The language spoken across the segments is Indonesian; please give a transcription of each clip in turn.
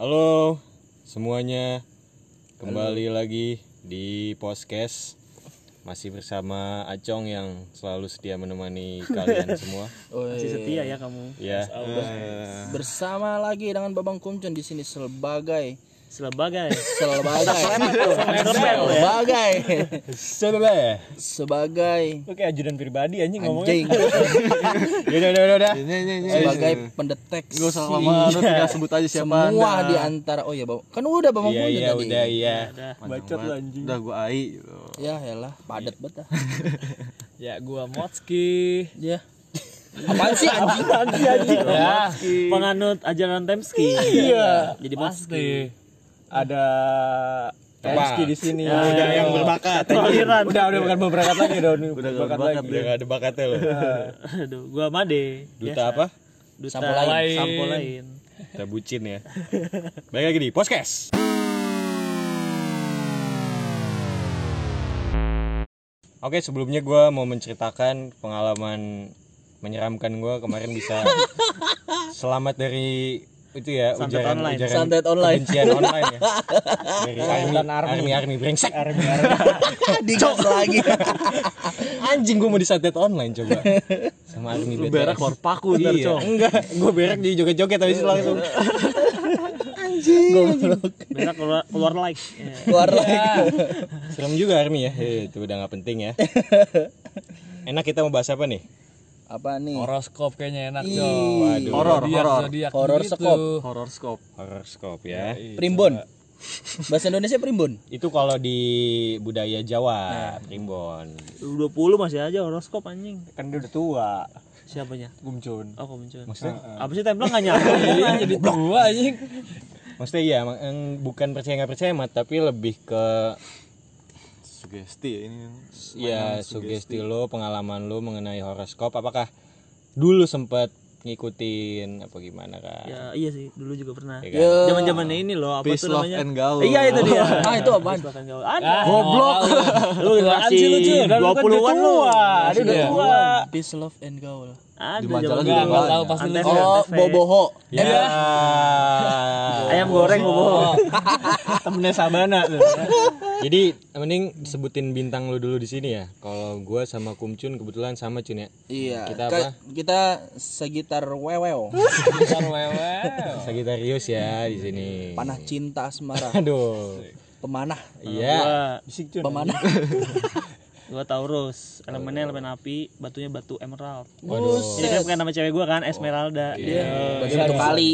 Halo semuanya, kembali lagi di podcast. Masih bersama Acong yang selalu setia menemani kalian semua. Masih setia ya kamu. Ya, Bersama lagi dengan Babang Kumcon di sini sebagai Sebagai sebagai sebagai sebagai Lu kayak ajudan pribadi anjing ngomongnya. anjing Udah, udah, udah, udah. sebagai pendeteksi Gak usah lama lu tinggal sebut aja siapa semua anda. di antara oh ya Bang kan udah Babang Iya, Kumcon iya, tadi udah, iya. Bacot lu anjing. Udah gua ai gitu. ya elah padat banget. Ya gua Motski. ya apaan sih anjing Anjing anjing. Ya, penganut ajaran Temski. Iya. Jadi Motski. Ada Temski di sini. Udah yang berbakat. Toleran. Udah udah bukan berbakat lagi udah udah Udah berbakat, udah gak ada bakatnya loh. Aduh, gua Made. Duta apa? Duta Sampo lain. Sampo lain. Kita bucin ya. Baik lagi di podcast. Oke, sebelumnya gue mau menceritakan pengalaman menyeramkan gue kemarin bisa selamat dari itu ya Santet ujaran online. ujaran Santet online. kebencian online ya dari army army army, brengsek digas lagi anjing gue mau disantet online coba sama army Lu berak keluar paku ntar iya. cong. enggak gue berak di joget-joget habis itu langsung Berak keluar keluar like. Ya. keluar lagi Serem juga Army ya. Eh, itu udah nggak penting ya. Enak kita mau bahas apa nih? Apa nih horoskop kayaknya enak Waduh. Horor, horor. Horor gitu. skop. Horror scope. Horoskop ya. primbon bahasa Indonesia primbon Itu kalau di budaya Jawa, primbon. 20 masih aja horoskop anjing. Kan dia udah tua. Siapanya? Gumcun. Oh, muncul. Maksudnya, Apa sih tempel enggak nyampe? Iya, jadi tua anjing maksudnya iya, emang, em, bukan percaya nggak percaya mat, tapi lebih ke Sugesti ya ini. ya sugesti lo, pengalaman lo mengenai horoskop. Apakah dulu sempat ngikutin apa gimana kan? Ya iya sih, dulu juga pernah. Ya kan? Zaman-zamannya ini loh, apa Peace, tuh love, namanya? and gaul. Iya itu dia. ah itu apaan Peace, love, and gaul. Ada. goblok Lu masih sih lu, Cun? Kan lu kan 20-an lu. udah Ada udah tua. peace love and gaul Ada Di majalah zaman juga Enggak, tahu pasti lu oh boboho Ya. Ayam goreng bobo. temennya Sabana tuh. Jadi mending sebutin bintang lu dulu di sini ya. Kalau gua sama Kumcun kebetulan sama Cun ya. iya Kita apa? kita sekitar wewew Bentar wewe Sagitarius ya di sini. panah cinta asmara Aduh. pemanah Iya. Pemanah gua Taurus, elemennya elemen api, batunya batu emerald. Waduh. Ini kan bukan nama cewek gua kan, Esmeralda. Iya. bagi satu kali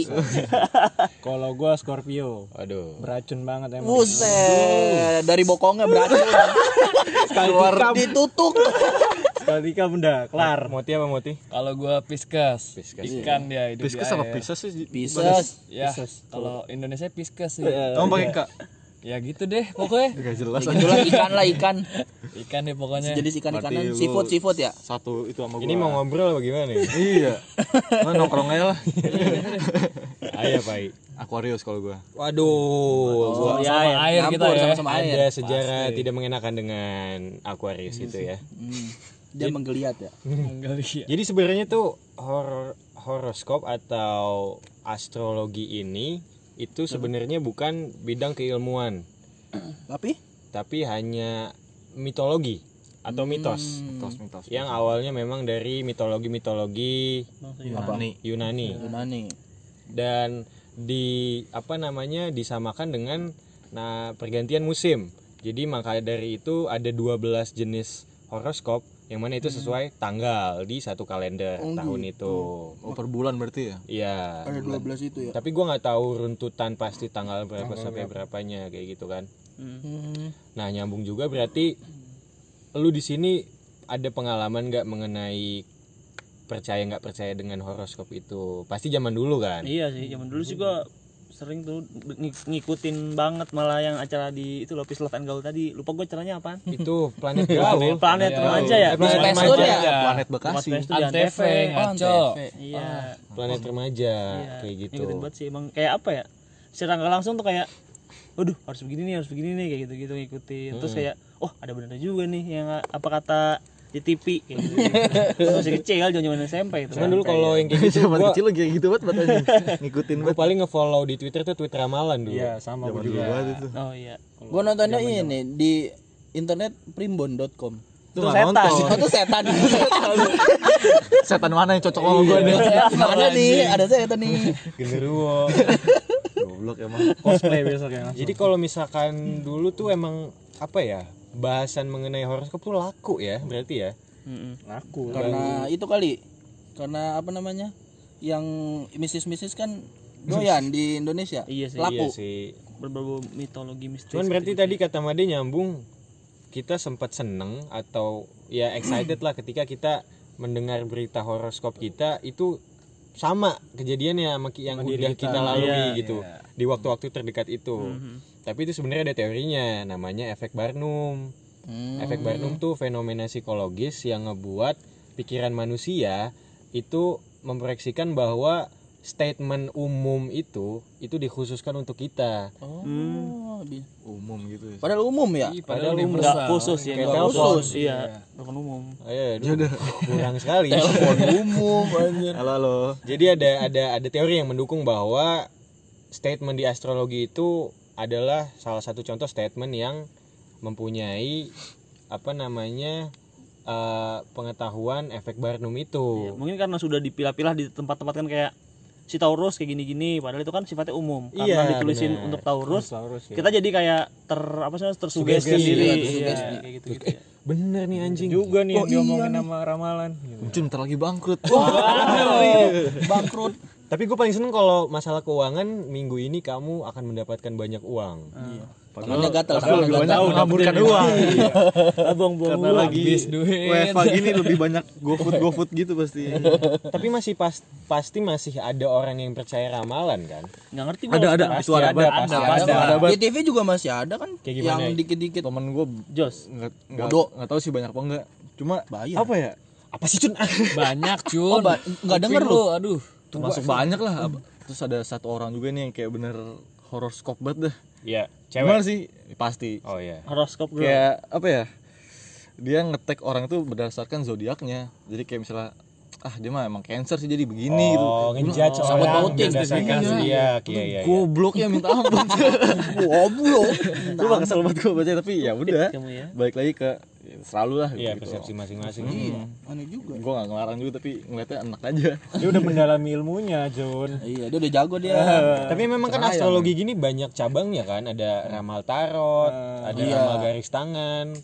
Kalau gua Scorpio. Waduh. Beracun banget emang. Buset, dari bokongnya beracun. Keluar ditutuk. Sekali nikah bunda, kelar. Moti apa Moti? kalau gua pisces Pisces, ikan dia hidup Pisces apa. Pisces sih? Pisces. ya kalau Indonesia pisces sih Kamu pakai kak? Ya gitu deh pokoknya Gak jelas. Itulah ikan lah ikan. ikan deh pokoknya Jenis ikan ikanan seafood seafood ya. Satu itu sama gua. Ini mau ngobrol apa gimana nih? Iya. Nah, nongkrong aja lah. Ayo, Pai. Aquarius kalau gua. Waduh. Oh, ya, ya. air kita Nyampur ya sama-sama air. Ada sejarah tidak mengenakan dengan Aquarius itu ya. Hmm. Dia menggeliat ya. enggak lihat Jadi sebenarnya tuh hor horoskop atau astrologi ini itu sebenarnya bukan bidang keilmuan, Tapi tapi hanya mitologi atau mitos. Mitos mitos. Yang awalnya memang dari mitologi-mitologi Yunani. Yunani Yunani. dan di apa namanya disamakan dengan nah pergantian musim. Jadi maka dari itu ada 12 jenis horoskop yang mana itu sesuai tanggal di satu kalender tahun itu. Oh per bulan berarti ya? Iya. Ada 12 itu ya. Tapi gua nggak tahu runtutan pasti tanggal berapa sampai berapanya kayak gitu kan. Hmm. Nah nyambung juga berarti lu di sini ada pengalaman nggak mengenai percaya nggak percaya dengan horoskop itu? Pasti zaman dulu kan. Iya sih, zaman dulu sih gua sering tuh ng- ngikutin banget malah yang acara di itu loh Peace Love and Gaul tadi. Lupa gua acaranya apaan? Itu planet gaul. planet remaja ya? Planet remaja. Ya? Planet Bekasi. Antv ngaco Iya. Planet remaja Iya. kayak gitu. Ngikutin banget sih emang kayak apa ya? Secara nggak langsung tuh kayak waduh harus begini nih harus begini nih kayak gitu gitu ngikutin terus kayak oh ada benernya juga nih yang apa kata di TV gitu. Masih kecil zaman SMP itu. Cuman dulu kalau yang kayak gitu Zaman gua, kecil lu kayak gitu banget banget anjing. Ngikutin gua banget. paling nge-follow di Twitter tuh Twitter ramalan dulu. Iya, sama gue juga. itu. Oh iya. Gua nontonnya ini di internet primbon.com. Itu Itu setan. Itu setan. Setan mana yang cocok sama gua nih? Ada nih, ada setan nih. Genderuwo. Goblok emang. Cosplay besoknya. Jadi kalau misalkan dulu tuh emang apa ya? Bahasan mengenai horoskop tuh laku ya, berarti ya. Mm-mm. Laku. Karena itu kali. Karena apa namanya? Yang mistis-mistis kan doyan di Indonesia. Iya sih. Laku. Iya sih. Berbau mitologi mistis. Cuman berarti gitu. tadi kata Made nyambung kita sempat seneng atau ya excited lah ketika kita mendengar berita horoskop kita itu sama kejadiannya sama yang udah kita, lalui Iya, gitu di waktu-waktu terdekat itu. Mhm. Tapi itu sebenarnya ada teorinya namanya efek Barnum. Hmm. Efek Barnum tuh fenomena psikologis yang ngebuat pikiran manusia itu memproyeksikan bahwa statement umum itu itu dikhususkan untuk kita. Oh, di- Umum gitu ya. padahal umum ya. Padahal umum. Enggak khusus ya, enggak khusus. Iya, telepon umum. Ayo, aduh, kurang sekali. Telepon umum anjir. Halo halo. Jadi ada ada ada teori yang mendukung bahwa statement di astrologi itu adalah salah satu contoh statement yang mempunyai apa namanya eh, pengetahuan efek Barnum Iya, itu. Mungkin karena sudah dipilah-pilah di tempat-tempat kan kayak si Taurus kayak gini-gini, padahal itu kan sifatnya umum. Karena Iya, ditulisin benar. untuk Taurus, Taurus ya. kita jadi kayak ter apa sih tersugesti Sugesti, sendiri. iya, Iya, kayak gitu gitu. ya. Bener nih anjing. juga nih yang Oh, iya diomongin nih. sama ramalan. Gitu. Mungkin bentar lagi bangkrut. Bangkrut. Tapi gue paling seneng kalau masalah keuangan minggu ini kamu akan mendapatkan banyak uang. Tangannya gatal, Padahal lebih tangannya banyak gatal. mengaburkan uang. Abang buang Karena uang. lagi Habis duit. WFA gini lebih banyak GoFood GoFood gitu pasti. Tapi masih pas, pasti masih ada orang yang percaya ramalan kan? Nggak ngerti gua. Ada ada Pasti itu ada ada, banget. pasti Ada, ada. ada, banget. Di TV juga masih ada kan Kayak gimana? yang dikit-dikit Temen gue Jos. nggak nggak tahu sih banyak apa enggak. Cuma Bayar. apa ya? Apa sih Cun? Banyak Oh, cun. ba- nggak denger lu. Aduh. Termasuk banyak lah. Apa- Terus ada satu orang juga nih yang kayak bener horoskop banget dah. Iya, Gimana cewek. sih? Pasti. Oh iya. Horoskop gue. Kayak apa ya? Dia ngetek orang itu berdasarkan zodiaknya. Jadi kayak misalnya ah dia mah emang cancer sih jadi begini gitu. Oh, ngejudge Sangkut orang pauting. berdasarkan Iya. Iya, iya, iya. Goblok ya minta ampun. Goblok. Gue mah kesel banget gue baca tapi ya udah. ya. Balik lagi ke selalu lah Iya, gitu. persepsi masing-masing. Iya, aneh juga. Gue gak ngelarang juga tapi ngeliatnya enak aja. Dia udah mendalami ilmunya, Jun. Iya, dia udah jago dia. Tapi memang kan astrologi gini banyak cabangnya kan, ada ramal tarot, ada Iya. ramal garis tangan,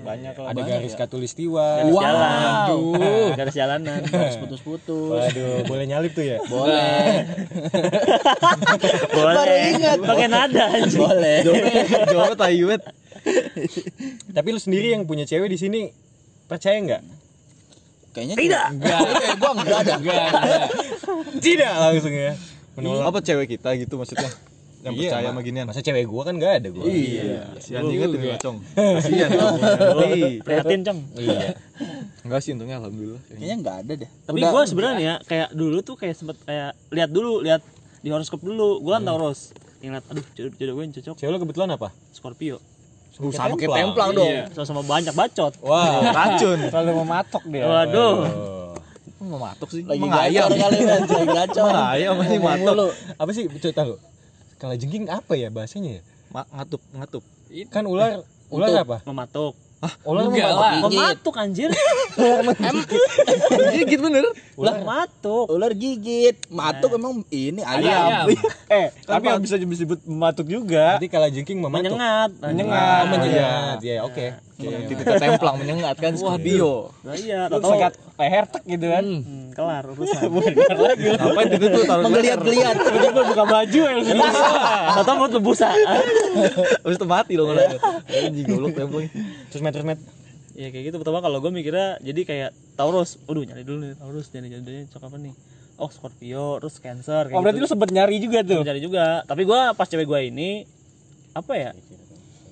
Banyak lah. ada garis katulistiwa. Garis Wow. jalan. Garis jalanan. Harus putus-putus. Waduh, boleh nyalip tuh ya? Boleh. Boleh. Baru ingat. Pakai nada anjing. Boleh. Jawabnya tai banget. Tapi lu sendiri yang punya cewek di sini percaya nggak? Kayaknya Tidak. Enggak. Gua enggak ada. Tidak langsung ya. Menolak. Apa cewek kita gitu maksudnya? Yang Iya, percaya Ma. sama ginian. Masa cewek gua kan nggak ada gua. Iya. Kasihan inget ini Cong. Kasihan. Prihatin, Cong. Iya. Enggak sih untungnya alhamdulillah. Kayaknya enggak ada deh. Tapi Udah- gue sebenarnya ya kayak dulu tuh kayak sempet kayak lihat dulu, lihat di horoskop dulu. Gue kan Taurus. Yang lihat aduh jodoh, jodoh gue yang cocok Cewek lu kebetulan apa? Scorpio. Uh, sama kayak Templang. dong. Sama-sama banyak bacot. Wah. Racun. Selalu mematok dia. Waduh. Oh. Mau matok sih. lagi gacor kali kan, lagi gacor. Ayam masih matok. Apa sih cerita lu? Kalau jengking apa ya bahasanya ya? Ma- ngatup, ngatup. Kan ular ular apa? Mematuk. Ular Enggak lah. Mematuk anjir. Gigit bener. Ulah mematuk. Ular gigit, matuk emang ini ayam. Ayam. eh, tapi yang bisa disebut mematuk juga. Berarti kalau jengking mematuk. Menyengat. Menyengat. Menyengat. Ya, oke. Titik templang menyengat kan Scorpio. Nah, iya, Lu tahu sekat leher tek gitu kan. Hmm, kelar urusan. Ngapain titik tuh taruh Menggeliat-geliat. Tiba-tiba buka baju ya. Atau mau busa. Habis itu mati loh kalau Anjing goblok templang. Terus met terus met. Ya kayak gitu pertama kalau gue mikirnya jadi kayak Taurus. Waduh nyari dulu nih Taurus jadi jodohnya cocok apa nih? Oh Scorpio, terus Cancer kayak Oh, berarti gitu. lu sempet nyari juga tuh. Gua cari juga. Tapi gue pas cewek gue ini apa ya?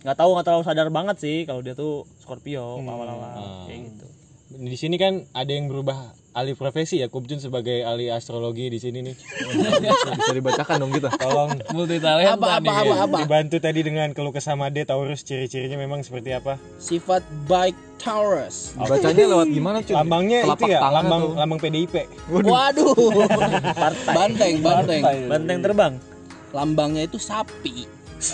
Nggak tahu nggak terlalu sadar banget sih kalau dia tuh Scorpio awal-awal kayak gitu. di sini kan ada yang berubah alih profesi ya Kupjun sebagai alih astrologi di sini nih. Bisa dibacakan dong kita. tolong multi talenta apa apa apa apa? Dibantu tadi dengan keluh kesah Made Taurus ciri-cirinya memang seperti apa? Sifat baik Taurus. Bacanya lewat gimana cuy? lambangnya Telapak itu ya lambang atau- lambang PDIP waduh. Banteng. Banteng. Banteng terbang. lambangnya itu sapi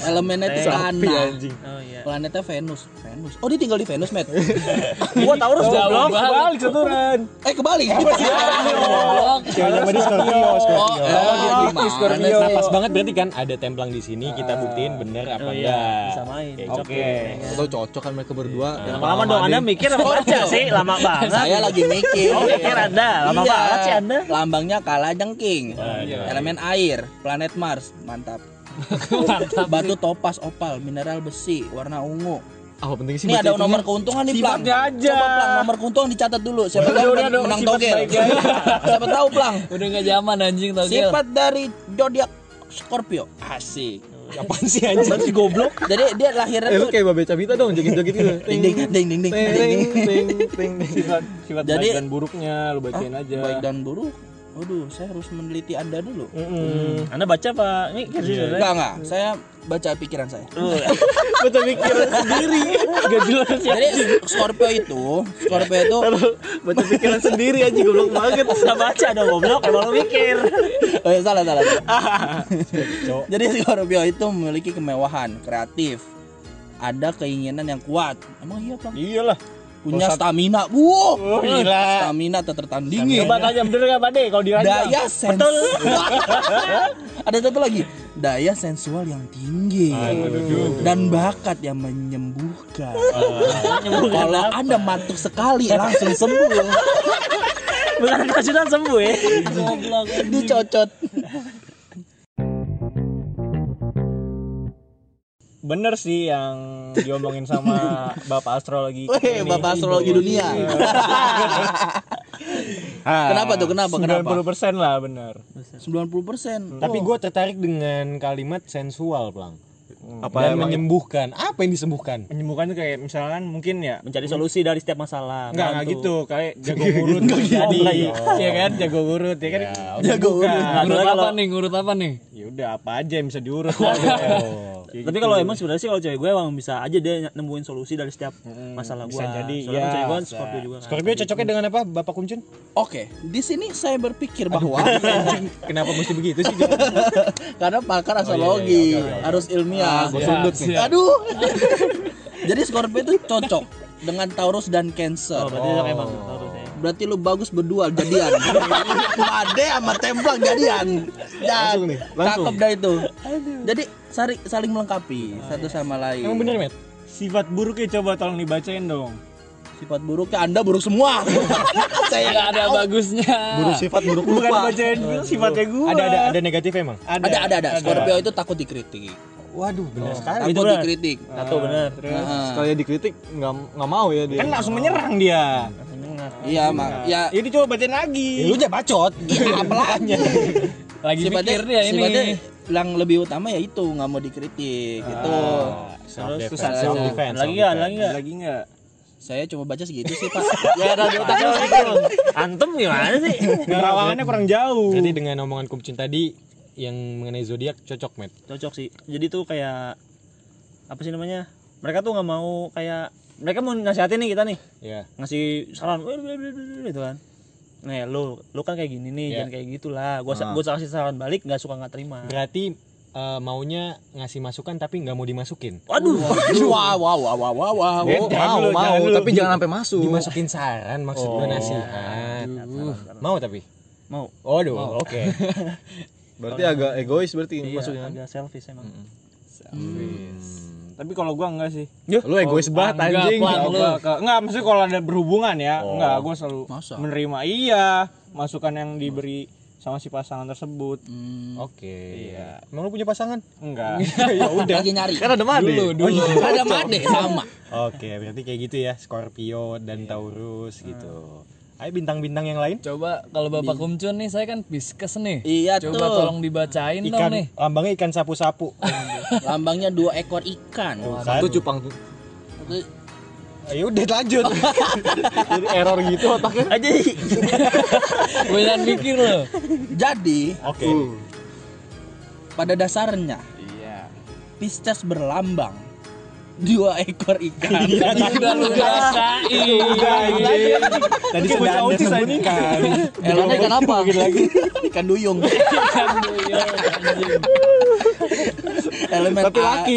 elemennya itu tanah. Oh iya. planetnya Venus. Venus. Oh dia tinggal di Venus Matt. Gua Taurus goblok. Balik saturan. eh kebalik. Ceweknya Made Scorpio. oh Scorpio. eh, gimana Nah, pas banget berarti kan ada templang di sini kita buktiin bener apa Oh enggak. Iya, bisa main. Oke. Atau cocok kan mereka berdua. Yang Lama-lama dong Anda mikir apa baca sih? Lama banget. saya lagi mikir. Oh, mikir Anda. Lama Iya, banget sih Anda. lambangnya kala jengking. Elemen air planet Mars. Mantap batu topas opal mineral besi warna ungu. Apa penting sih ini ada nomor keuntungan nih Plang. aja. coba Plang nomor keuntungan dicatat dulu. Siapa tahu udah dong, menang togel. siapa tahu Plang? Udah nggak zaman anjing tau Gel. sifat dari zodiak Scorpio. Asik. Apaan sih anjing? Berarti goblok? Jadi dia lahirnya Eh lu tuh kayak Babe Cabita dong joget-joget gitu. ding ding ding ding ding Ting ding. Ting ting ting. Sifat sifat Jadi- baik dan buruknya lu bacain aja. baik dan buruk Waduh, saya harus meneliti Anda dulu. Hmm. Anda baca Pak? Ini kerja Enggak, enggak. Saya baca pikiran saya. Baca pikiran sendiri. Gak jelas ya. Jadi Scorpio itu, Scorpio itu Baca pikiran sendiri aja goblok banget. Enggak baca dong goblok, emang lu mikir. Oh, ya, salah salah. Jadi Scorpio itu memiliki kemewahan, kreatif, ada keinginan yang kuat. Emang iya Bang? iyalah Punya stamina. Wow. oh gila Stamina tak tertandingi. Coba tanya bener gak Pak De kalau dirajam? Daya sensual. ada satu lagi. Daya sensual yang tinggi dan bakat yang menyembuhkan. Kalau Anda matuk sekali langsung sembuh. Bukan kasutan sembuh ya. Dicocot. Bener sih yang diomongin sama Bapak astrologi. Weh, ini. Bapak astrologi dunia. Ah, Kenapa tuh? Kenapa? Kenapa? 90% lah bener. 90%. tapi gue tertarik dengan kalimat sensual plang Apa dan emang menyembuhkan apa yang disembuhkan Menyembuhkan tuh kayak misalkan mungkin ya Mencari solusi dari setiap masalah. Enggak, enggak gitu, kayak jago ngurut jadi. Iya kan, jago ngurut ya kan. Jago urut. Nah, Ngurut kalau- apa nih? Ngurut apa nih? Ya udah apa aja yang bisa diurut. Tapi kalau emang sebenarnya sih kalau cewek gue emang bisa aja dia nemuin solusi dari setiap masalah gue. bisa jadi, Soalnya ya, cewek gue. Scorpio juga kan. Scorpio cocoknya dengan apa Bapak Kuncun Oke, di sini saya berpikir bahwa kenapa mesti begitu sih karena pakar astrologi harus ilmiah. Gua sundut nih. Aduh. Jadi Scorpio itu cocok dengan Taurus dan Cancer. Oh, berarti oh. emang Taurus ya. Berarti lu bagus berdua jadian. Ade sama Templang jadian. Ya, Langsung nih, langsung. Cakep dah itu. Jadi saling saling melengkapi satu sama lain. emang bener met Sifat buruknya coba tolong dibacain dong. Sifat buruknya Anda buruk semua. Saya Nggak ada bagusnya. buruk sifat buruk Bukan lupa. bacain sifatnya gua. ada ada ada negatif emang ada ada ada. Scorpio itu takut dikritik. waduh bener sekali Takut dikritik. Satu bener. Heeh. Sekali dikritik nggak nggak mau ya dia. Kan langsung menyerang dia. Iya, mak. Ya Ini coba bacain lagi. ya, lu aja bacot apalagi. Lagi sifatnya, mikir dia ini. sifatnya yang lebih utama ya itu nggak mau dikritik gitu. self Terus, terus, defense Lagi enggak? Lagi enggak? Lagi enggak? Saya cuma baca segitu sih pak. Ya ada di otaknya gitu. Antum gimana sih? Ngerawangannya kurang jauh. Jadi dengan omongan Kumcin tadi yang mengenai zodiak cocok met. Cocok sih. Jadi tuh kayak apa sih namanya? Mereka tuh nggak mau kayak mereka mau nasihatin nih kita nih Ya. ngasih saran "Wih, wih, wih, wih," gitu kan nih lu lu kan kayak gini nih Ya. jangan kayak gitulah gua gua kasih saran balik nggak suka nggak terima Berarti eh, maunya ngasih masukan tapi nggak mau dimasukin. waduh Wow wow wow wow wow wow. Oh, mau dulu, mau jangan dulu. tapi jangan sampai masuk. Dimasukin saran maksud gue nasihat. Mau tapi. mau Waduh, oke. Berarti agak egois berarti iya, maksudnya. agak selfish emang Tapi kalau gua enggak sih. Lu egois banget enggak, anjing. Lu. Enggak, ke- enggak maksudnya kalau ada berhubungan ya, enggak gua selalu Masa? menerima iya masukan yang diberi sama si pasangan tersebut. Hmm, Oke. Emang lu punya pasangan? Enggak. ya udah. lagi nyari. Kan ada made. Dulu, dulu. Ada made sama. Oke, berarti kayak gitu ya, Scorpio dan Taurus gitu. Ayo bintang-bintang yang lain. Coba kalau Bapak Kumcun nih, saya kan Pisces nih. Iya Coba tuh. tolong dibacain dong Ikan, nih. lambangnya ikan sapu-sapu. Lambangnya dua ekor ikan. Kan? Satu cupang tuh. Satu- Ya udah lanjut. Jadi error gitu otaknya. Aja. Gue jangan mikir loh. Jadi Oke. pada dasarnya Pisces berlambang dua ekor ikan. Udah lu rasain. Tadi sudah Anda sebutkan. Elannya ikan apa? ikan duyung. Elemen Tapi laki.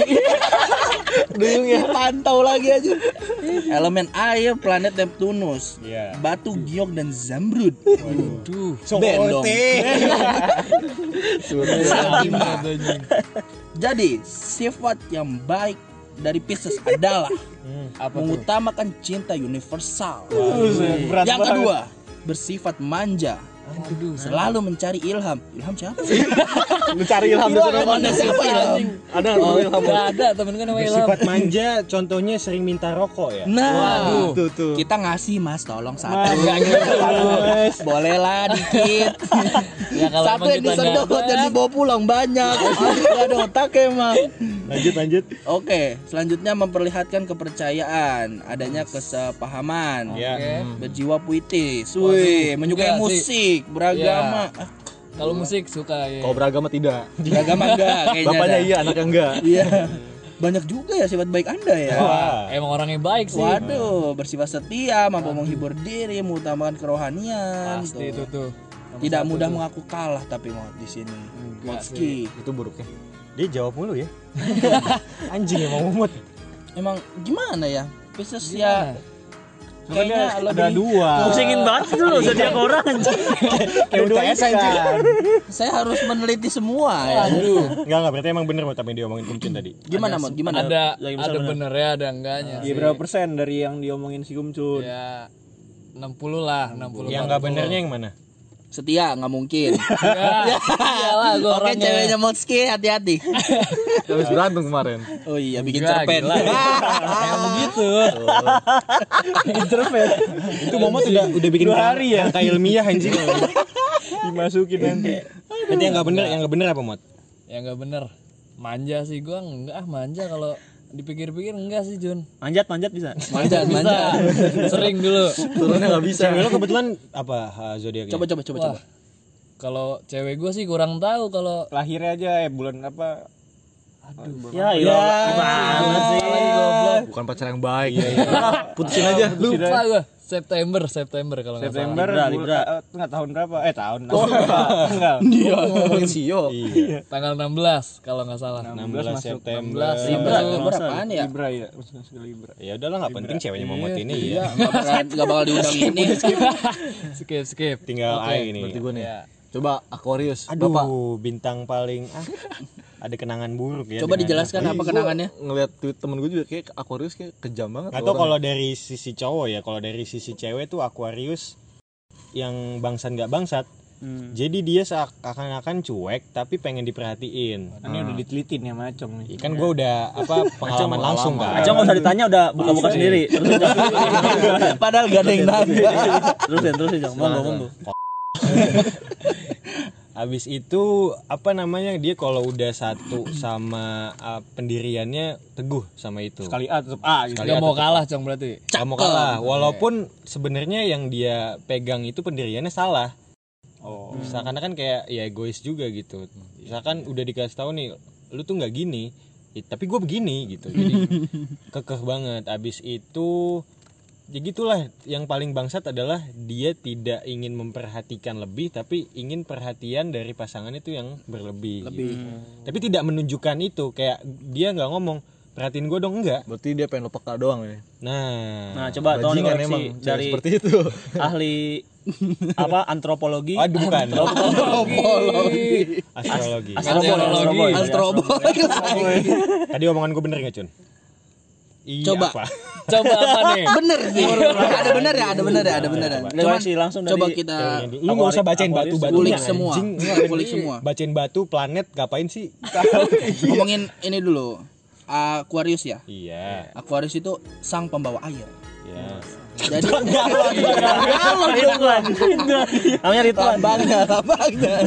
duyung ya. Pantau lagi aja. Elemen air planet Neptunus. Iya. Batu giok dan zamrud. Aduh. Ben dong. Satimah. Jadi sifat yang baik dari Pisces adalah Apa tuh? mengutamakan cinta universal. Yang kedua, bersifat manja, Aduh. selalu mencari ilham. Ilham siapa? Lu cari ilham di sana. Mana siapa ilham? Ada nggak ilham? Gak ada temen gue namanya Ilham. Bersifat manja contohnya sering minta rokok ya. Nah, Tuh tuh. kita ngasih mas, tolong satu. Enggak gitu, Mas. Boleh lah dikit. Ya kalau Satu yang kita disedot dan dibawa pulang banyak. Gak ada otak emang. Lanjut lanjut. Oke, selanjutnya memperlihatkan kepercayaan, adanya kesepahaman, Ya. berjiwa puitis, wih, menyukai sih. Musik, beragama, Ah, Kalau musik suka ya. Kalau beragama tidak. beragama enggak kayaknya. Bapaknya dah. iya, anaknya enggak. Iya. Banyak juga ya sifat baik Anda ya. Wah. Emang orangnya baik sih. Waduh, bersifat setia, mampu menghibur diri, mengutamakan kerohanian. Pasti itu tuh. tuh. Tidak mudah mengaku kalah tapi mau di sini. Motski. Itu buruknya. Dia jawab mulu ya. Anjing emang umut. Emang gimana ya? Pisces ya Kayaknya ada lebih dua. Pusingin banget itu loh zodiak orang anjing. Kayak dua ikan. saya harus meneliti semua ya. Enggak enggak berarti emang bener Mot, apa yang diomongin Kumcin tadi. Gimana, Mod? Gimana? Ada ada bener. bener ya, ada enggaknya. Iya berapa persen dari yang diomongin si Gumcun? Ya 60 lah, 60. Yang enggak benernya yang mana? Setia nggak mungkin. Ya, iyalah gue Oke, orangnya. ceweknya Motski hati-hati. Habis berantem kemarin. Oh iya, bikin Enggak, cerpen. gila. Kayak begitu. Itu Momot udah udah bikin Dua hari ya? Kayak ilmiah anjing. Dimasukin nanti. Berarti yang enggak bener, yang enggak bener apa, Mot? Ya enggak bener. Manja sih gua enggak ah manja kalau dipikir-pikir enggak sih Jun. Manjat manjat bisa. Manja, manja. Sering dulu. Turunnya nggak bisa. Cewek lo kebetulan apa zodiaknya? Coba coba coba Wah. coba. Kalau cewek gua sih kurang tahu kalau Lahirnya aja eh bulan apa? Ya iya. Gimana sih? Bukan pacar yang baik. Putusin aja. Lu lupa gua. September, September kalau nggak salah. September Libra, Libra. eh, tengah tahun berapa? Eh tahun. Tanggal. Iya. ngomongin Sio. Iya. Tanggal 16 kalau nggak salah. 16 masuk. September. 16 Libra, Libra. Libra apaan ya? Libra ya, masuk masuk Libra. Ya udahlah nggak penting ceweknya ini ya. Iya, nggak bakal nggak bakal diundang ini. Skip, skip. Tinggal ai ini. Berarti gue nih. Ya. Coba Aquarius. Aduh, Bapak bintang paling ah, ada kenangan buruk ya. Coba dijelaskan apa kenangannya? ngeliat tweet temen gue juga kayak Aquarius kayak kejam banget. Atau kalau dari sisi cowok ya, kalau dari sisi cewek tuh Aquarius yang bangsat nggak bangsat. Jadi dia seakan-akan cuek tapi pengen diperhatiin. Ini udah diteliti nih sama Acong nih. Ya kan gue udah apa pengalaman langsung kan. Acong nggak usah ditanya udah buka-buka sendiri. Terus Padahal gak ada yang nanya. terusin terusin Jong. Monggo monggo. Habis itu apa namanya dia kalau udah satu sama ah, pendiriannya teguh sama itu. Sekali A tetap A gitu. Sekali Gak mau kalah, Cong berarti. Nggak mau kalah. Walaupun sebenarnya yang dia pegang itu pendiriannya salah. Oh. Misalkan kan kayak ya egois juga gitu. Misalkan udah dikasih tahu nih, lu tuh nggak gini, Ya, tapi gue begini gitu. Jadi kekeh banget. Abis itu ya gitulah yang paling bangsat adalah dia tidak ingin memperhatikan lebih tapi ingin perhatian dari pasangan itu yang berlebih gitu. tapi tidak menunjukkan itu kayak dia nggak ngomong perhatiin gue dong enggak Berarti dia pengen lo peka doang ya. nah Nah, coba tolong koreksi emang dari seperti itu. ahli apa antropologi. aduh bukan Antropologi. astrologi Astrologi. Astrologi. tadi omongan gue bener nggak cun iya Coba. apa? Coba apa nih? Bener sih. Ada bener ya, ada bener ya, ada bener ya. Boleh koreksi langsung dari coba kita lu nggak usah bacain batu batu kulik semua. Kulik semua. bacain batu planet ngapain sih Ngomongin ini dulu. Aquarius ya. iya Aquarius itu sang pembawa air. iya Jadi. Namanya Ridwan. lambangnya, lambangnya.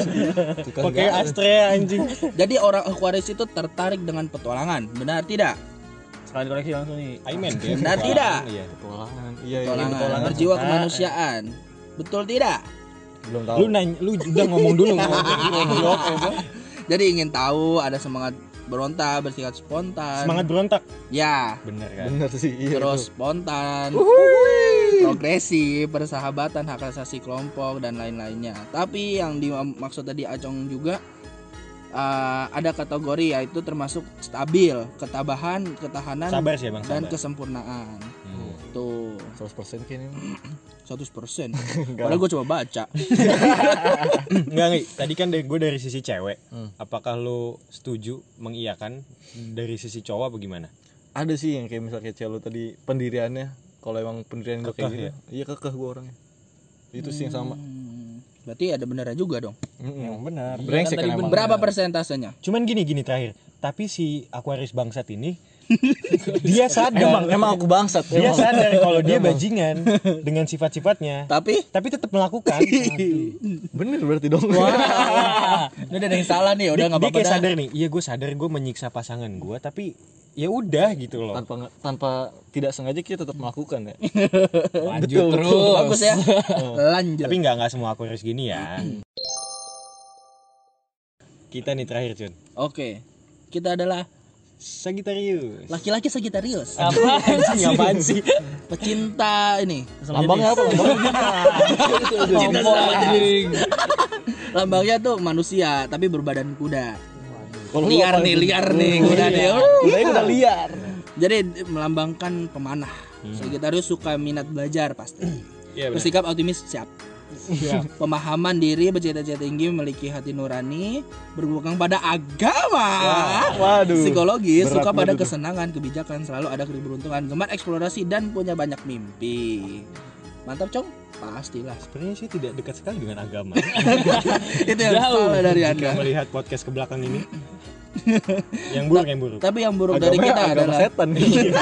pakai astrea anjing Jadi orang Aquarius itu tertarik dengan petualangan, benar tidak? Sekali koreksi langsung nih Iman dia Benar tidak? Iya. Petualangan. Iya, iya. Petualangan berjiwa kemanusiaan. Betul tidak? Belum tahu. Lu nanya, lu udah ngomong dulu ngomong. Jadi ingin tahu ada semangat berontak, bersikap spontan. Semangat berontak. Ya, Bener kan? Bener sih. Iya. terus spontan. Progresif, persahabatan, hak asasi kelompok dan lain-lainnya. Tapi yang dimaksud tadi Acong juga eh, ada kategori yaitu termasuk stabil, ketabahan, ketahanan Sabar sih Bang, dan sabar. kesempurnaan. Hmm. Tuh, 100% kayaknya. 100%. Padahal gue coba baca. Enggak, enggak. Tadi kan gue dari sisi cewek. Hmm. Apakah lu setuju mengiyakan dari sisi cowok apa gimana? Ada sih yang kayak misalnya kayak cewek lu tadi pendiriannya. Kalau emang pendirian gue kayak gitu. Iya kekeh gue orangnya. Itu sih yang sama. Berarti ada benernya juga dong. Mm-mm. Yang benar. Brengsek kan emang. Berapa persentasenya? Cuman gini gini terakhir. Tapi si Aquarius bangsat ini dia sadar Emang emang aku bangsat. dia emang. sadar kalau dia bajingan dengan sifat-sifatnya Tapi tapi tetap melakukan Bener berarti dong. Wah, ini udah ada yang salah nih, udah dia, nggak dia apa-apa kayak sadar nih iya gue sadar gue menyiksa pasangan gue tapi ya udah gitu loh tanpa tanpa tidak sengaja kita tetap melakukan ya. Lanjut terus. Bagus ya. Lanjut. tapi nggak nggak semua Aquarius gini ya kita nih terakhir Cun Oke. Kita adalah Sagittarius laki-laki Sagittarius. Anjing, apaan sih Pecinta ini. Lambangnya apa? Lambangnya? Lambangnya tuh manusia tapi berbadan kuda. Kalau lu Liar nih, liar nih kuda nih. Udah ini udah liar. Jadi melambangkan pemanah. Sagittarius suka minat belajar pasti. Iya benar. Bersikap optimis siap. Pemahaman diri, bercita-cita tinggi, memiliki hati nurani, berpegang pada agama, Waduh. psikologis, Berat suka pada itu. kesenangan, kebijakan, selalu ada keberuntungan, gemar eksplorasi dan punya banyak mimpi. Mantap, Cong? Pastilah. sebenarnya sih tidak dekat sekali dengan agama Itu yang salah dari jika Anda. melihat podcast ke belakang ini yang buruk yang buruk Tapi yang buruk dari kita agama adalah setan.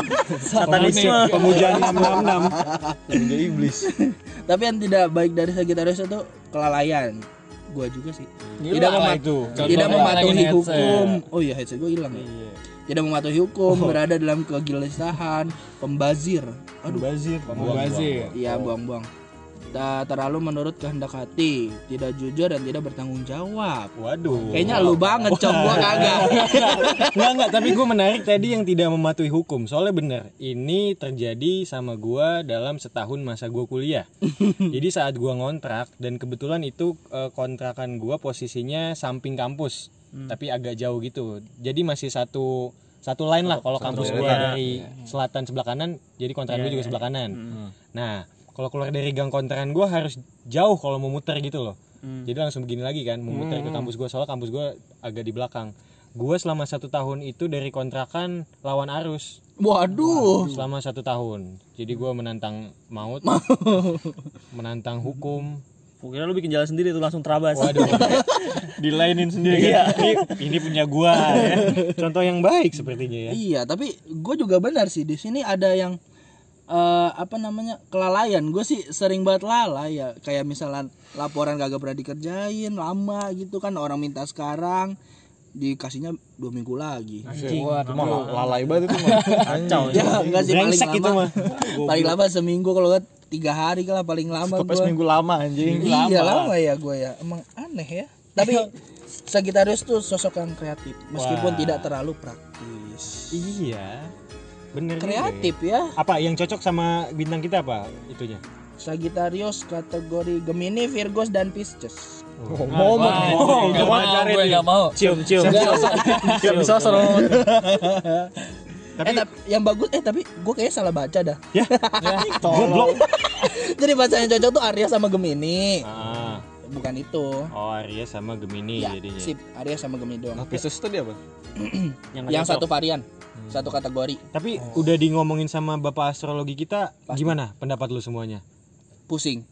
satanisme pemujaan 666 Dia iblis. tapi yang tidak baik dari Sagittarius itu kelalaian. Gua juga sih. tidak memat- itu tidak mematuhi headset. hukum. Oh iya, headset gue hilang. ya. Tidak mematuhi hukum, berada dalam kegelisahan, pembazir. Aduh, bazir Mubazir. iya buang-buang. Tak terlalu menurut kehendak hati, tidak jujur dan tidak bertanggung jawab. waduh Kayaknya lu banget, cok gua kagak. Enggak enggak, tapi gue menarik tadi yang tidak mematuhi hukum. Soalnya bener, ini terjadi sama gua dalam setahun masa gua kuliah. Jadi saat gua ngontrak dan kebetulan itu eh, kontrakan gua posisinya samping kampus, tapi agak jauh gitu. Jadi masih satu satu line lah kalau kampus gua dari selatan sebelah kanan, jadi kontrakan gua juga sebelah kanan. Nah, kalau keluar dari gang kontrakan gua harus jauh kalau mau muter gitu loh. Jadi langsung begini lagi kan, mau muter ke kampus gua soalnya kampus gua agak di belakang. Gua selama satu tahun itu dari kontrakan lawan arus Waduh. selama satu tahun. Jadi gua menantang maut, menantang hukum. Kira lu bikin jalan sendiri tuh langsung terabas Waduh, dilainin sendiri kan. Ini, ini punya gua ya. Contoh yang baik sepertinya ya. Iya, tapi gue juga benar sih di sini ada yang eh, apa namanya kelalaian. Gue sih sering banget lalai ya. Kayak misalnya laporan kagak pernah dikerjain lama gitu kan orang minta sekarang dikasihnya dua minggu lagi. Emang lalai banget itu mah. kacau Ya enggak sih paling lama. itu mah. paling lama seminggu kalau nggak tiga hari lah paling lama Stopnya gue. seminggu lama anjing. Iya lama ya gue ya. Emang aneh ya. Tapi Sagittarius tuh sosok yang kreatif meskipun Wah. tidak terlalu praktis. Iya. Bener Kreatif ya. ya. Apa yang cocok sama bintang kita apa itunya? Sagittarius kategori Gemini, Virgos dan Pisces. Mau mau. Wah, gak mau, gue gak mau. Cium, cium. Gak bisa serot. eh tapi yang bagus eh tapi gue kayaknya salah baca dah. Ya, goblok. Jadi baca yang cocok tuh Aries sama Gemini. Ah, Bukan itu. oh Aries sama Gemini Ya, jadinya. sip. Aries sama Gemini doang. Nah, Pisces tadi apa? yang, Yang satu varian, satu kategori. Tapi udah di ngomongin sama bapak astrologi kita, gimana pendapat lu semuanya? Pusing.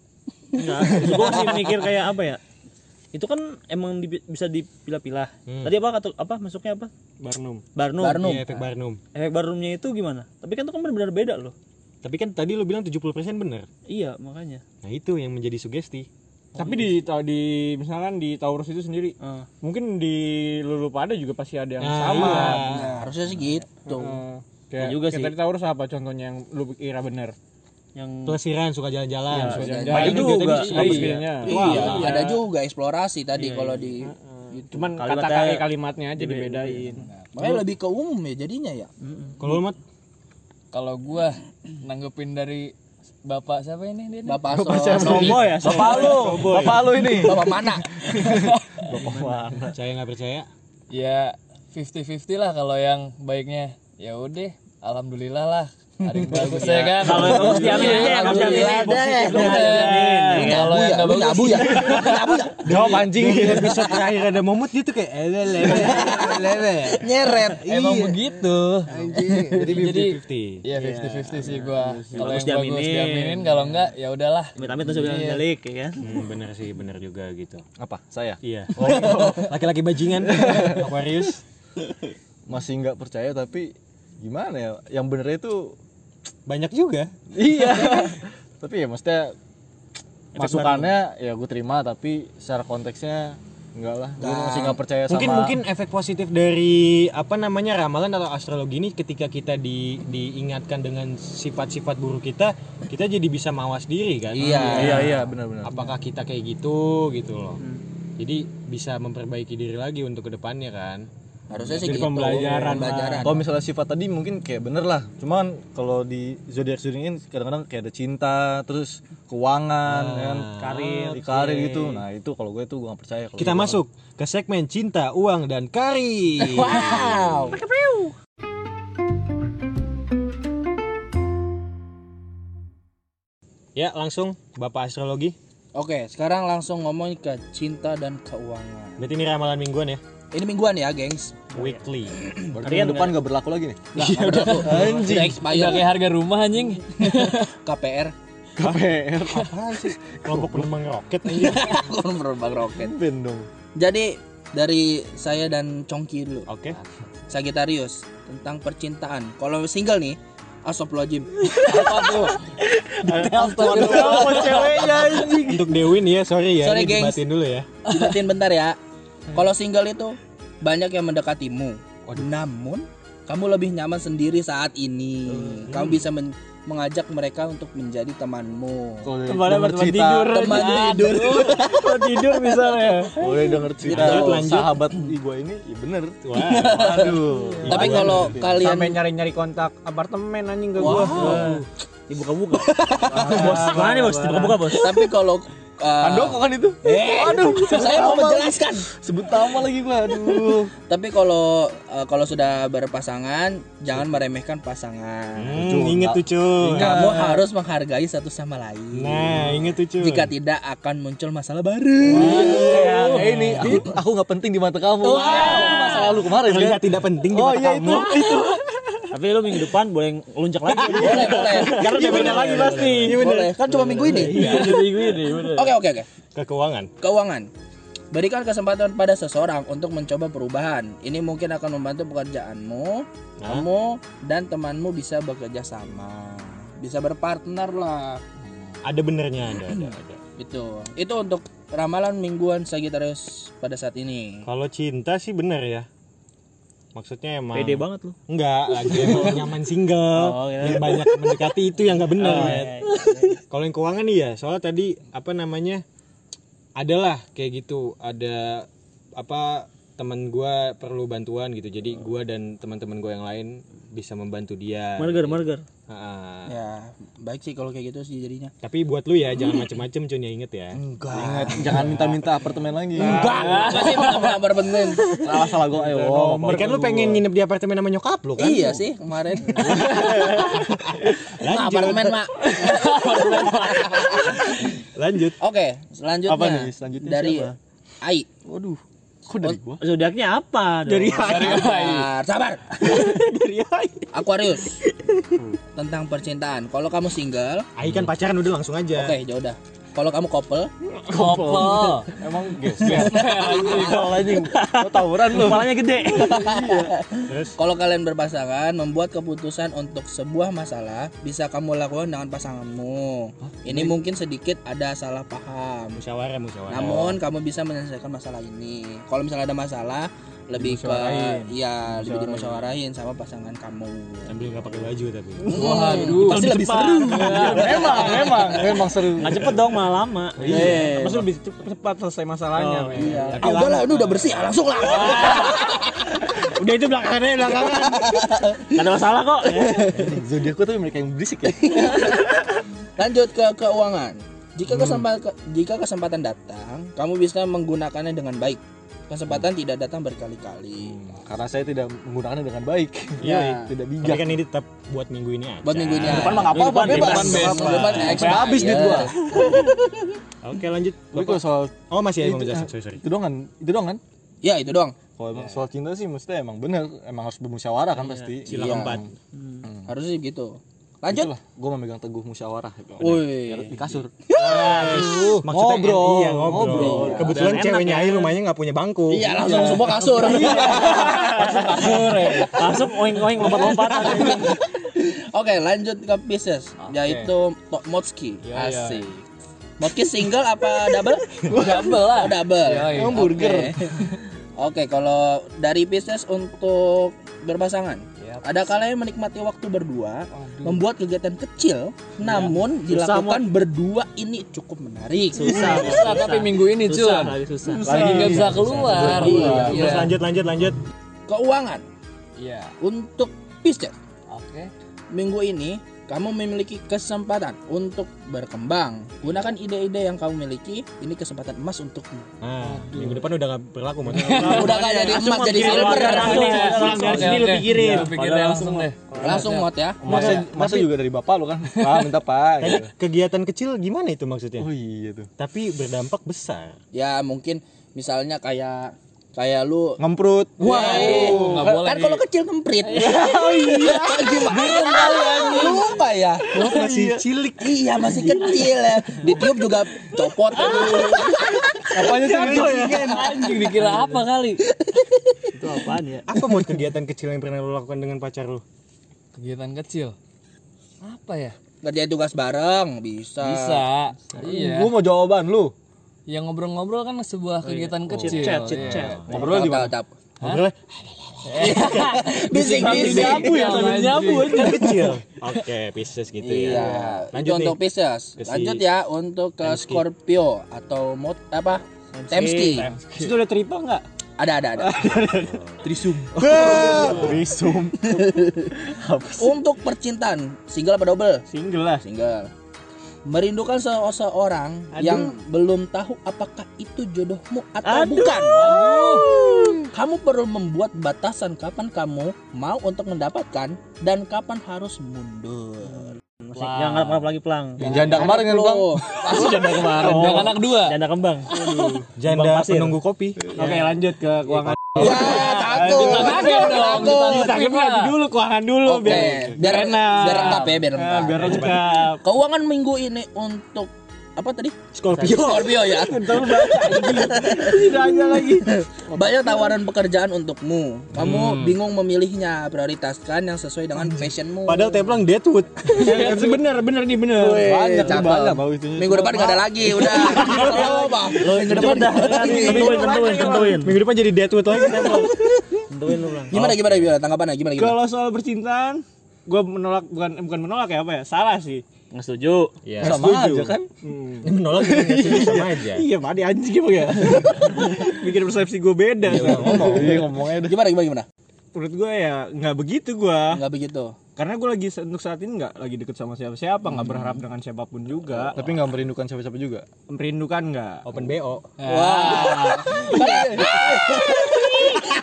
Enggak, gue masih mikir kayak apa ya? Itu kan emang di- bisa dipilah-pilah. Hmm. Tadi apa kata apa masuknya apa? Barnum. Barnum. Barnum. Iya, efek Barnum. Efek Barnumnya itu gimana? Tapi kan itu kan benar-benar beda loh. Tapi kan tadi lu bilang 70% bener. Iya, makanya. Nah, itu yang menjadi sugesti. Tapi di di misalkan di Taurus itu sendiri, Eh, mungkin di lulu pada juga pasti ada yang Nah, sama. iya. Nah, harusnya sih gitu. Eh, Kayak, juga kayak sih. tadi Taurus apa contohnya yang lu kira bener? Yang Pelesiran suka jalan-jalan. Iya, suka jalan-jalan. Banyak juga juga, bagus iya. kayaknya. Iya, ada juga eksplorasi tadi kalau di gitu. Cuman Kalimatnya- kata kali kalimatnya aja dibedain. Makanya lebih ke umum ya jadinya ya. Kalau lu mat Kalau gua nanggepin dari bapak siapa ini dia? nih? Bapak Aso, Sobo ya. Bapak lu, bapak lu ini. Bapak mana? percaya nggak percaya? Ya 50-50 lah kalau yang baiknya. Ya udah, alhamdulillah lah. Ada yang bagus ya kan. Kalau yang bagus diamin. Alhamdulillah deh. Yang. Kalau yang ya, bagus nyabu ya, nyabu ya, Jawab anjing. episode terakhir ada momot gitu kayak ele lele lele. nyeret. emang begitu. Jadi Jadi 50-50. ya 50-50 sih gua. Kalau yang bagus diaminin. kalau enggak ya udahlah. Amit-amit tuh bilang balik ya kan. Hmm, bener sih, bener juga gitu. Apa? Saya Iya. Laki-laki bajingan. Aquarius. Masih nggak percaya tapi gimana ya? Yang bener itu Banyak juga. iya. tapi ya maksudnya masukannya ya gue terima tapi secara konteksnya enggak lah. Gue masih nggak percaya sama Mungkin mungkin efek positif dari apa namanya ramalan atau astrologi ini ketika kita di diingatkan dengan sifat-sifat buruk kita, kita jadi bisa mawas diri kan. Iya. Iya iya benar-benar. Apakah kita kayak gitu gitu loh. Jadi bisa memperbaiki diri lagi untuk ke depannya kan. Harusnya sih Jadi gitu. pembelajaran, Pembelajaran. Kalau misalnya sifat tadi mungkin kayak bener lah. Cuman kalau di zodiak zodiak ini kadang-kadang kayak ada cinta, terus keuangan, kan, karir, di karir gitu. Nah itu kalau gue tuh gue gak percaya. kalau Kita gitu. masuk ke segmen cinta, uang dan karir. Wow. Ya, langsung Bapak astrologi. Oke, sekarang langsung ngomong ke cinta dan keuangan. Berarti ini ramalan mingguan ya? Ini mingguan ya, gengs. Weekly. Berarti minggu depan gak berlaku lagi nih. Iya udah Anjing. Udah kayak harga rumah anjing. KPR. KPR. Apaan sih? Kelompok penerbang roket aja. Kon berbang roket. Ben dong. Jadi dari saya dan Congki dulu. Oke. Sagittarius tentang percintaan. Kalau single nih, Astagfirullahaladzim. Untuk Dewin ya, sorry ya. Sorry, ini gengs. dibatin dulu ya. Dibatin bentar ya. Kalau single itu banyak yang mendekatimu. Namun kamu lebih nyaman sendiri saat ini. Kamu bisa men- mengajak mereka untuk menjadi temanmu. Teman denger teman cerita, tidur. Teman tidur. Teman tidur misalnya. boleh denger cerita Gitu. Lanjut. sahabat gue ini, ya bener. Wah. Aduh. Tapi kalau kalian Sampai nyari-nyari kontak apartemen anjing ke gua. Wow. Dibuka-buka. bos, mana nih bos? Dibuka-buka bos. Tapi kalau uh, Handoko kan itu? Eh, aduh, saya mau menjelaskan. Sebut nama lagi gue, aduh. Tapi kalau uh, kalau sudah berpasangan, jangan meremehkan pasangan. Hmm, inget tuh cuy. Kamu harus menghargai satu sama lain. Nah, inget tuh cuy. Jika tidak akan muncul masalah baru. Eh ini aku aku nggak penting di mata kamu. Itu masa lalu kemarin kan? tidak penting di Oh mata iya kamu. itu. Tapi lu minggu depan boleh luncak lagi. boleh, boleh. Karena udah beda lagi pasti. Boleh, kan cuma minggu ini. Iya, minggu ini. Oke, oke, oke. Ke keuangan. Keuangan. Berikan kesempatan pada seseorang untuk mencoba perubahan. Ini mungkin akan membantu pekerjaanmu. Kamu dan temanmu bisa bekerja sama. Bisa berpartner lah. Ada benernya ada, ada, ada. Itu. Itu untuk ramalan mingguan Sagittarius pada saat ini. Kalau cinta sih bener ya. Maksudnya emang Pede banget lu. Enggak, lagi emang nyaman single. Oh, iya. Yang banyak mendekati itu yang nggak bener. Oh, Matt. iya, Kalau yang keuangan nih ya, soalnya tadi apa namanya? Adalah kayak gitu, ada apa teman gua perlu bantuan gitu. Jadi gua dan teman-teman gua yang lain bisa membantu dia. Margar, margar. Ha-ha. Ya, baik sih kalau kayak gitu sih jadinya. Tapi buat lu ya jangan macem-macem Cun ya inget ya. Enggak. Ingat jangan minta-minta apartemen lagi. Enggak. Masih benar-benar berbenin. Salah salah gue. Ayo. Kan lu pengen nginep di apartemen sama nyokap lu kan? Iya sih kemarin. Nah, apartemen, Mak. Lanjut. Oke, selanjutnya Apa nih? Selanjutnya dari siapa? Ai. Waduh. Kok dari gua? Zodiaknya apa? Dari Sabar, sabar. dari Aquarius. Tentang percintaan. Kalau kamu single, Ai kan pacaran udah langsung aja. oke, ya udah. Kalau kamu couple, Kopo. Emang anjing. Mau tawuran lu. Kepalanya gede. kalau kalian berpasangan membuat keputusan untuk sebuah masalah bisa kamu lakukan dengan pasanganmu. Ini mungkin sedikit ada salah paham. Musyawarah, musyawarah. Namun kamu bisa menyelesaikan masalah ini. Kalau misalnya ada masalah, lebih ke ya lebih dimusyawarahin sama pasangan kamu. Sambil nggak pakai baju tapi. Waduh. pasti lebih seru. Memang memang memang seru. Nggak cepet dong malah lama. iya. Maksudnya lebih cepat, selesai masalahnya men. Iya. ah udahlah ini udah bersih ah, langsung lah. Udah itu belakangannya belakangan. Ada masalah kok. zodiakku tuh mereka yang berisik ya. Lanjut ke keuangan. Jika kesempatan jika kesempatan datang kamu bisa menggunakannya dengan baik kesempatan tidak datang berkali-kali. Karena saya tidak menggunakannya dengan baik. Iya. tidak Tapi bijak kan ini tetap buat minggu ini aja. buat minggu ini depan mah Minggu depan bebas. bebas. Habis duit gua. Oke lanjut. tapi kalau soal Oh masih ada itu, Bang Jasa, ah, sorry sorry. itu doang kan? Itu doang kan? Ya itu doang. Kalau emang soal cinta sih mestinya emang bener. Emang harus bermusyawarah kan pasti. Sila Iya. keempat. harusnya sih gitu lanjut. Itulah, gue memegang teguh musyawarah Woi. di kasur. Aduh, maksudnya ngobrol, iya, ngobrol. ngobrol. Kebetulan Dan ceweknya Ayu rumahnya nggak punya bangku. iya langsung semua kasur. Langsung oing-oing lompat-lompat. oke lanjut ke Pisces yaitu Tok Motski. Asik. Motski single apa double? Double lah. Oh, double. Yoi. Emang burger. Oke, kalau dari Pisces untuk berpasangan, ada kalanya menikmati waktu berdua, membuat kegiatan kecil, namun dilakukan berdua ini cukup menarik. Susah. Susah tapi minggu ini Susah, cuy. lagi susah. Lagi nggak bisa keluar. Iya. Terus lanjut lanjut lanjut. Keuangan Iya. untuk Pisces Oke. minggu ini kamu memiliki kesempatan untuk berkembang. Gunakan ide-ide yang kamu miliki. Ini kesempatan emas untukmu. Nah, minggu depan udah nggak berlaku maksudnya. Udah gak jadi emas, jadi silver. Langsung dari Oke, sini lu pikirin. Lu pikirin langsung deh. Langsung mot ya. masa masa juga dari bapak lo kan pak minta pak gitu. kegiatan kecil gimana itu maksudnya? oh iya tuh Tapi berdampak besar. Ya mungkin misalnya kayak kayak lu ngemprut Wah, nggak boleh kan nih. kalau kecil kemprit. oh iya. Gimana anjing? Lupa ya. masih cilik. Iya masih kecil ya. Ditiup juga copot. apanya sih Anjing dikira apa kali? Itu apaan ya? Apa buat kegiatan kecil yang pernah lo lakukan dengan pacar lo? Kegiatan kecil. Apa ya? Kerjain tugas bareng bisa. Bisa. Iya. gua mau jawaban lu Yang ngobrol-ngobrol kan sebuah kegiatan kecil. Chit-chat, Iya. chit-chat. ngobrol di mana Ngobrolnya Bising bising. Nyabu ya, sambil nyabu kan kecil. Oke, Pisces gitu ya. Iya. Lanjut Itu untuk nih. Pisces. Lanjut ya untuk ke. Scorpio atau mot apa? Temski. Situ ada triple nggak? Ada ada ada. trisum Untuk percintaan, single apa double? Single lah. Single. Merindukan seseorang yang belum tahu apakah itu jodohmu atau bukan. Kamu perlu membuat batasan kapan kamu mau untuk mendapatkan dan kapan harus mundur. Masih yang ngarep lagi pelang. yang janda kemarin kan bang Janda kemarin. Yang anak dua. Janda kembang. Janda Bang Pasir. penunggu kopi. Oke lanjut ke keuangan. Ya, takut. Ditangkep dong, Takut. ditangkep lah. dulu keuangan dulu Oke, biar enak. biar lengkap ya, biar Ah, lengkap. biar lengkap. Keuangan minggu ini untuk apa tadi? Scorpio. Scorpio ya. Tidak aja lagi. Banyak tawaran pekerjaan untukmu. Kamu bingung memilihnya. Prioritaskan yang sesuai dengan passionmu. Padahal Teplang Deadwood. bener bener nih bener. Banyak itunya Minggu depan nggak ada lagi, udah. Oh, Bang. Minggu depan Dah, tentuin, tentuin, tentuin. Minggu depan jadi Deadwood lagi. Tentuin lu, Bang. Gimana gimana gimana tanggapannya gimana gimana? Kalau soal percintaan, gue menolak bukan bukan menolak ya apa ya? Salah sih. Nggak setuju. Iya. sama aja kan Ini menolak juga nggak setuju sama aja. Iya, mati anjing gimana ya? Bikin persepsi gue beda. ngomong iya ngomongnya udah Gimana gimana gimana? Menurut gue ya nggak begitu gue. Enggak begitu. Karena gue lagi untuk saat ini nggak lagi deket sama siapa-siapa, nggak berharap dengan siapa pun juga. tapi nggak merindukan siapa-siapa juga Merindukan nggak? Open BO. Wah.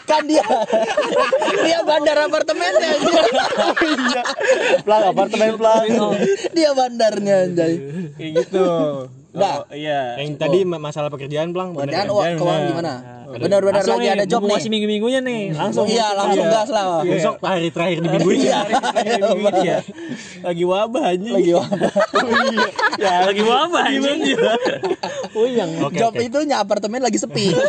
kan dia dia bandar apartemennya anjir. pelang apartemen pelang dia bandarnya anjay Kayak gitu. Oh, iya. Yang tadi ma- masalah pekerjaan Plang. bener Pekerjaan wah, keuangan gimana benar-benar lagi nih, ada job nih Masih minggu-minggunya nih. Langsung. iya langsung gas lah Besok hari terakhir di minggu ini. Iya. Iya. Lagi wabah anjing. lagi wabah. Ya lagi wabah anjing. Uyang. Oke, job oke. itu nya apartemen lagi sepi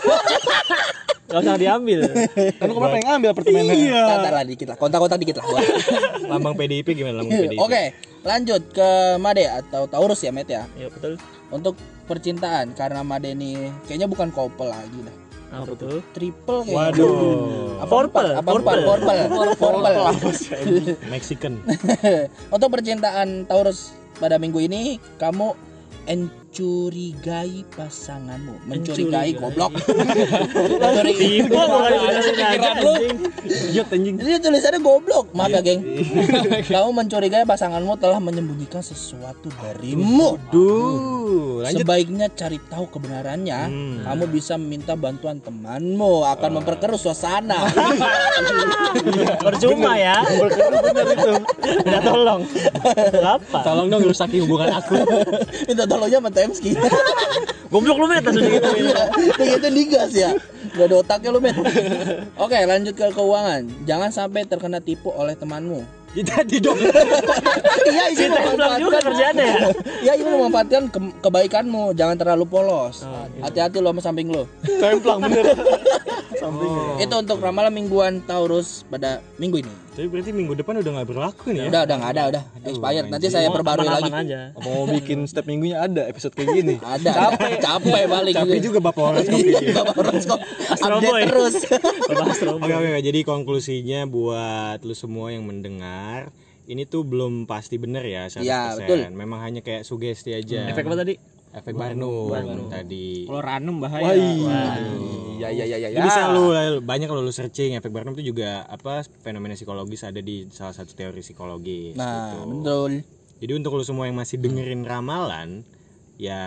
Gak usah diambil. kan kemarin pengen ngambil apartemennya Iya. Ntar lah dikit lah kontak-kontak dikit lah Lambang PDIP gimana lambang PDIP? Oke, lanjut ke Made atau Taurus ya, Met ya. Ya betul. Untuk percintaan karena Made ini kayaknya bukan couple lagi dah. Apa tuh? triple kayak Waduh. apa empat apa purple purple Mexican. untuk percintaan Taurus pada minggu ini kamu mencurigai pasanganmu mencurigai goblok mencurigai Tipe bukan pikiran lu. Iya anjing. Ini tulisannya goblok, maaf ya geng. Kamu mencurigai pasanganmu telah menyembunyikan sesuatu darimu. Duh, lanjut. Sebaiknya cari tahu kebenarannya. Kamu bisa meminta bantuan temanmu akan memperkeruh suasana. Percuma ya. Tolong. Apa? Tolong dong rusaki hubungan aku. Minta tolongnya sama Temski. Goblok lu met langsung gitu. Begitu digas ya. Gak ada otaknya lu, men. Oke, lanjut ke keuangan. Jangan sampai terkena tipu oleh temanmu. Jadi dong. Iya, ini Templang juga kerjaannya ya. Ya, ini memanfaatkan ke- kebaikanmu. Jangan terlalu polos. Hati-hati lo sama samping lo. Templang bener. Itu untuk ramalan mingguan Taurus pada minggu ini. Tapi berarti minggu depan udah nggak berlaku nih ya? Udah, udah nggak ada, udah expired. Nanti saya perbarui lagi. Aja. Apa mau bikin setiap minggunya ada episode kayak gini? Ada. Capek, capek balik. Tapi juga bapak horoskop Iya, Bapak horoskop. Astro Update Boy. terus. Bapak. Oke oke oke. jadi konklusinya buat lu semua yang mendengar ini tuh belum pasti bener ya 100%. Iya, betul. Memang hanya kayak sugesti aja. Efek apa tadi? Efek Barnum tadi. Kalau ranum bahaya. Iya, iya, iya, Lu bisa lu banyak kalau lu searching efek Barnum itu juga apa fenomena psikologis ada di salah satu teori psikologis Nah, gitu. betul. Jadi untuk lu semua yang masih dengerin ramalan ya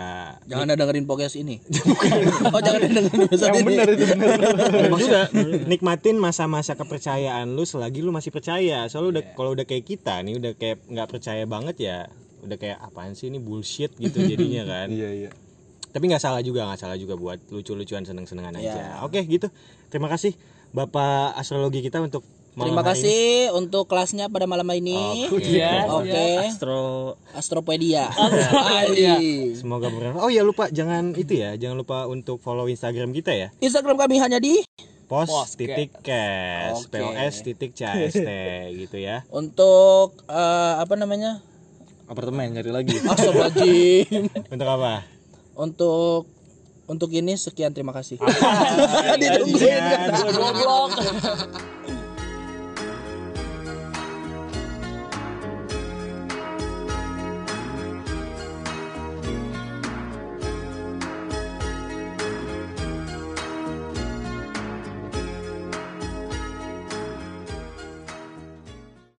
Jangan ada dengerin podcast ini. oh, jangan ada dengerin episode ini. itu bener. Memang juga nikmatin masa-masa kepercayaan lu selagi lu masih percaya. Soalnya udah kalau udah kayak kita nih udah kayak nggak percaya banget ya, udah kayak apaan sih ini bullshit gitu jadinya kan. Iya iya. Tapi nggak salah juga, nggak salah juga buat lucu-lucuan seneng-senengan Ya. aja. Oke gitu. Terima kasih Bapak astrologi kita untuk malam Terima hari kasih untuk kelasnya pada malam ini. Iya. Oke. Astro Astropedia. Iya. ini. Semoga bermanfaat. Oh ya lupa jangan itu ya, jangan lupa untuk follow Instagram kita ya. Instagram kami hanya di Pos titik cash, Oke. POS titik CAST gitu ya. untuk eh, apa namanya? Apartemen nyari lagi. Astagfirullahaladzim. Untuk apa? untuk untuk ini sekian terima kasih. Ditungguin. Goblok.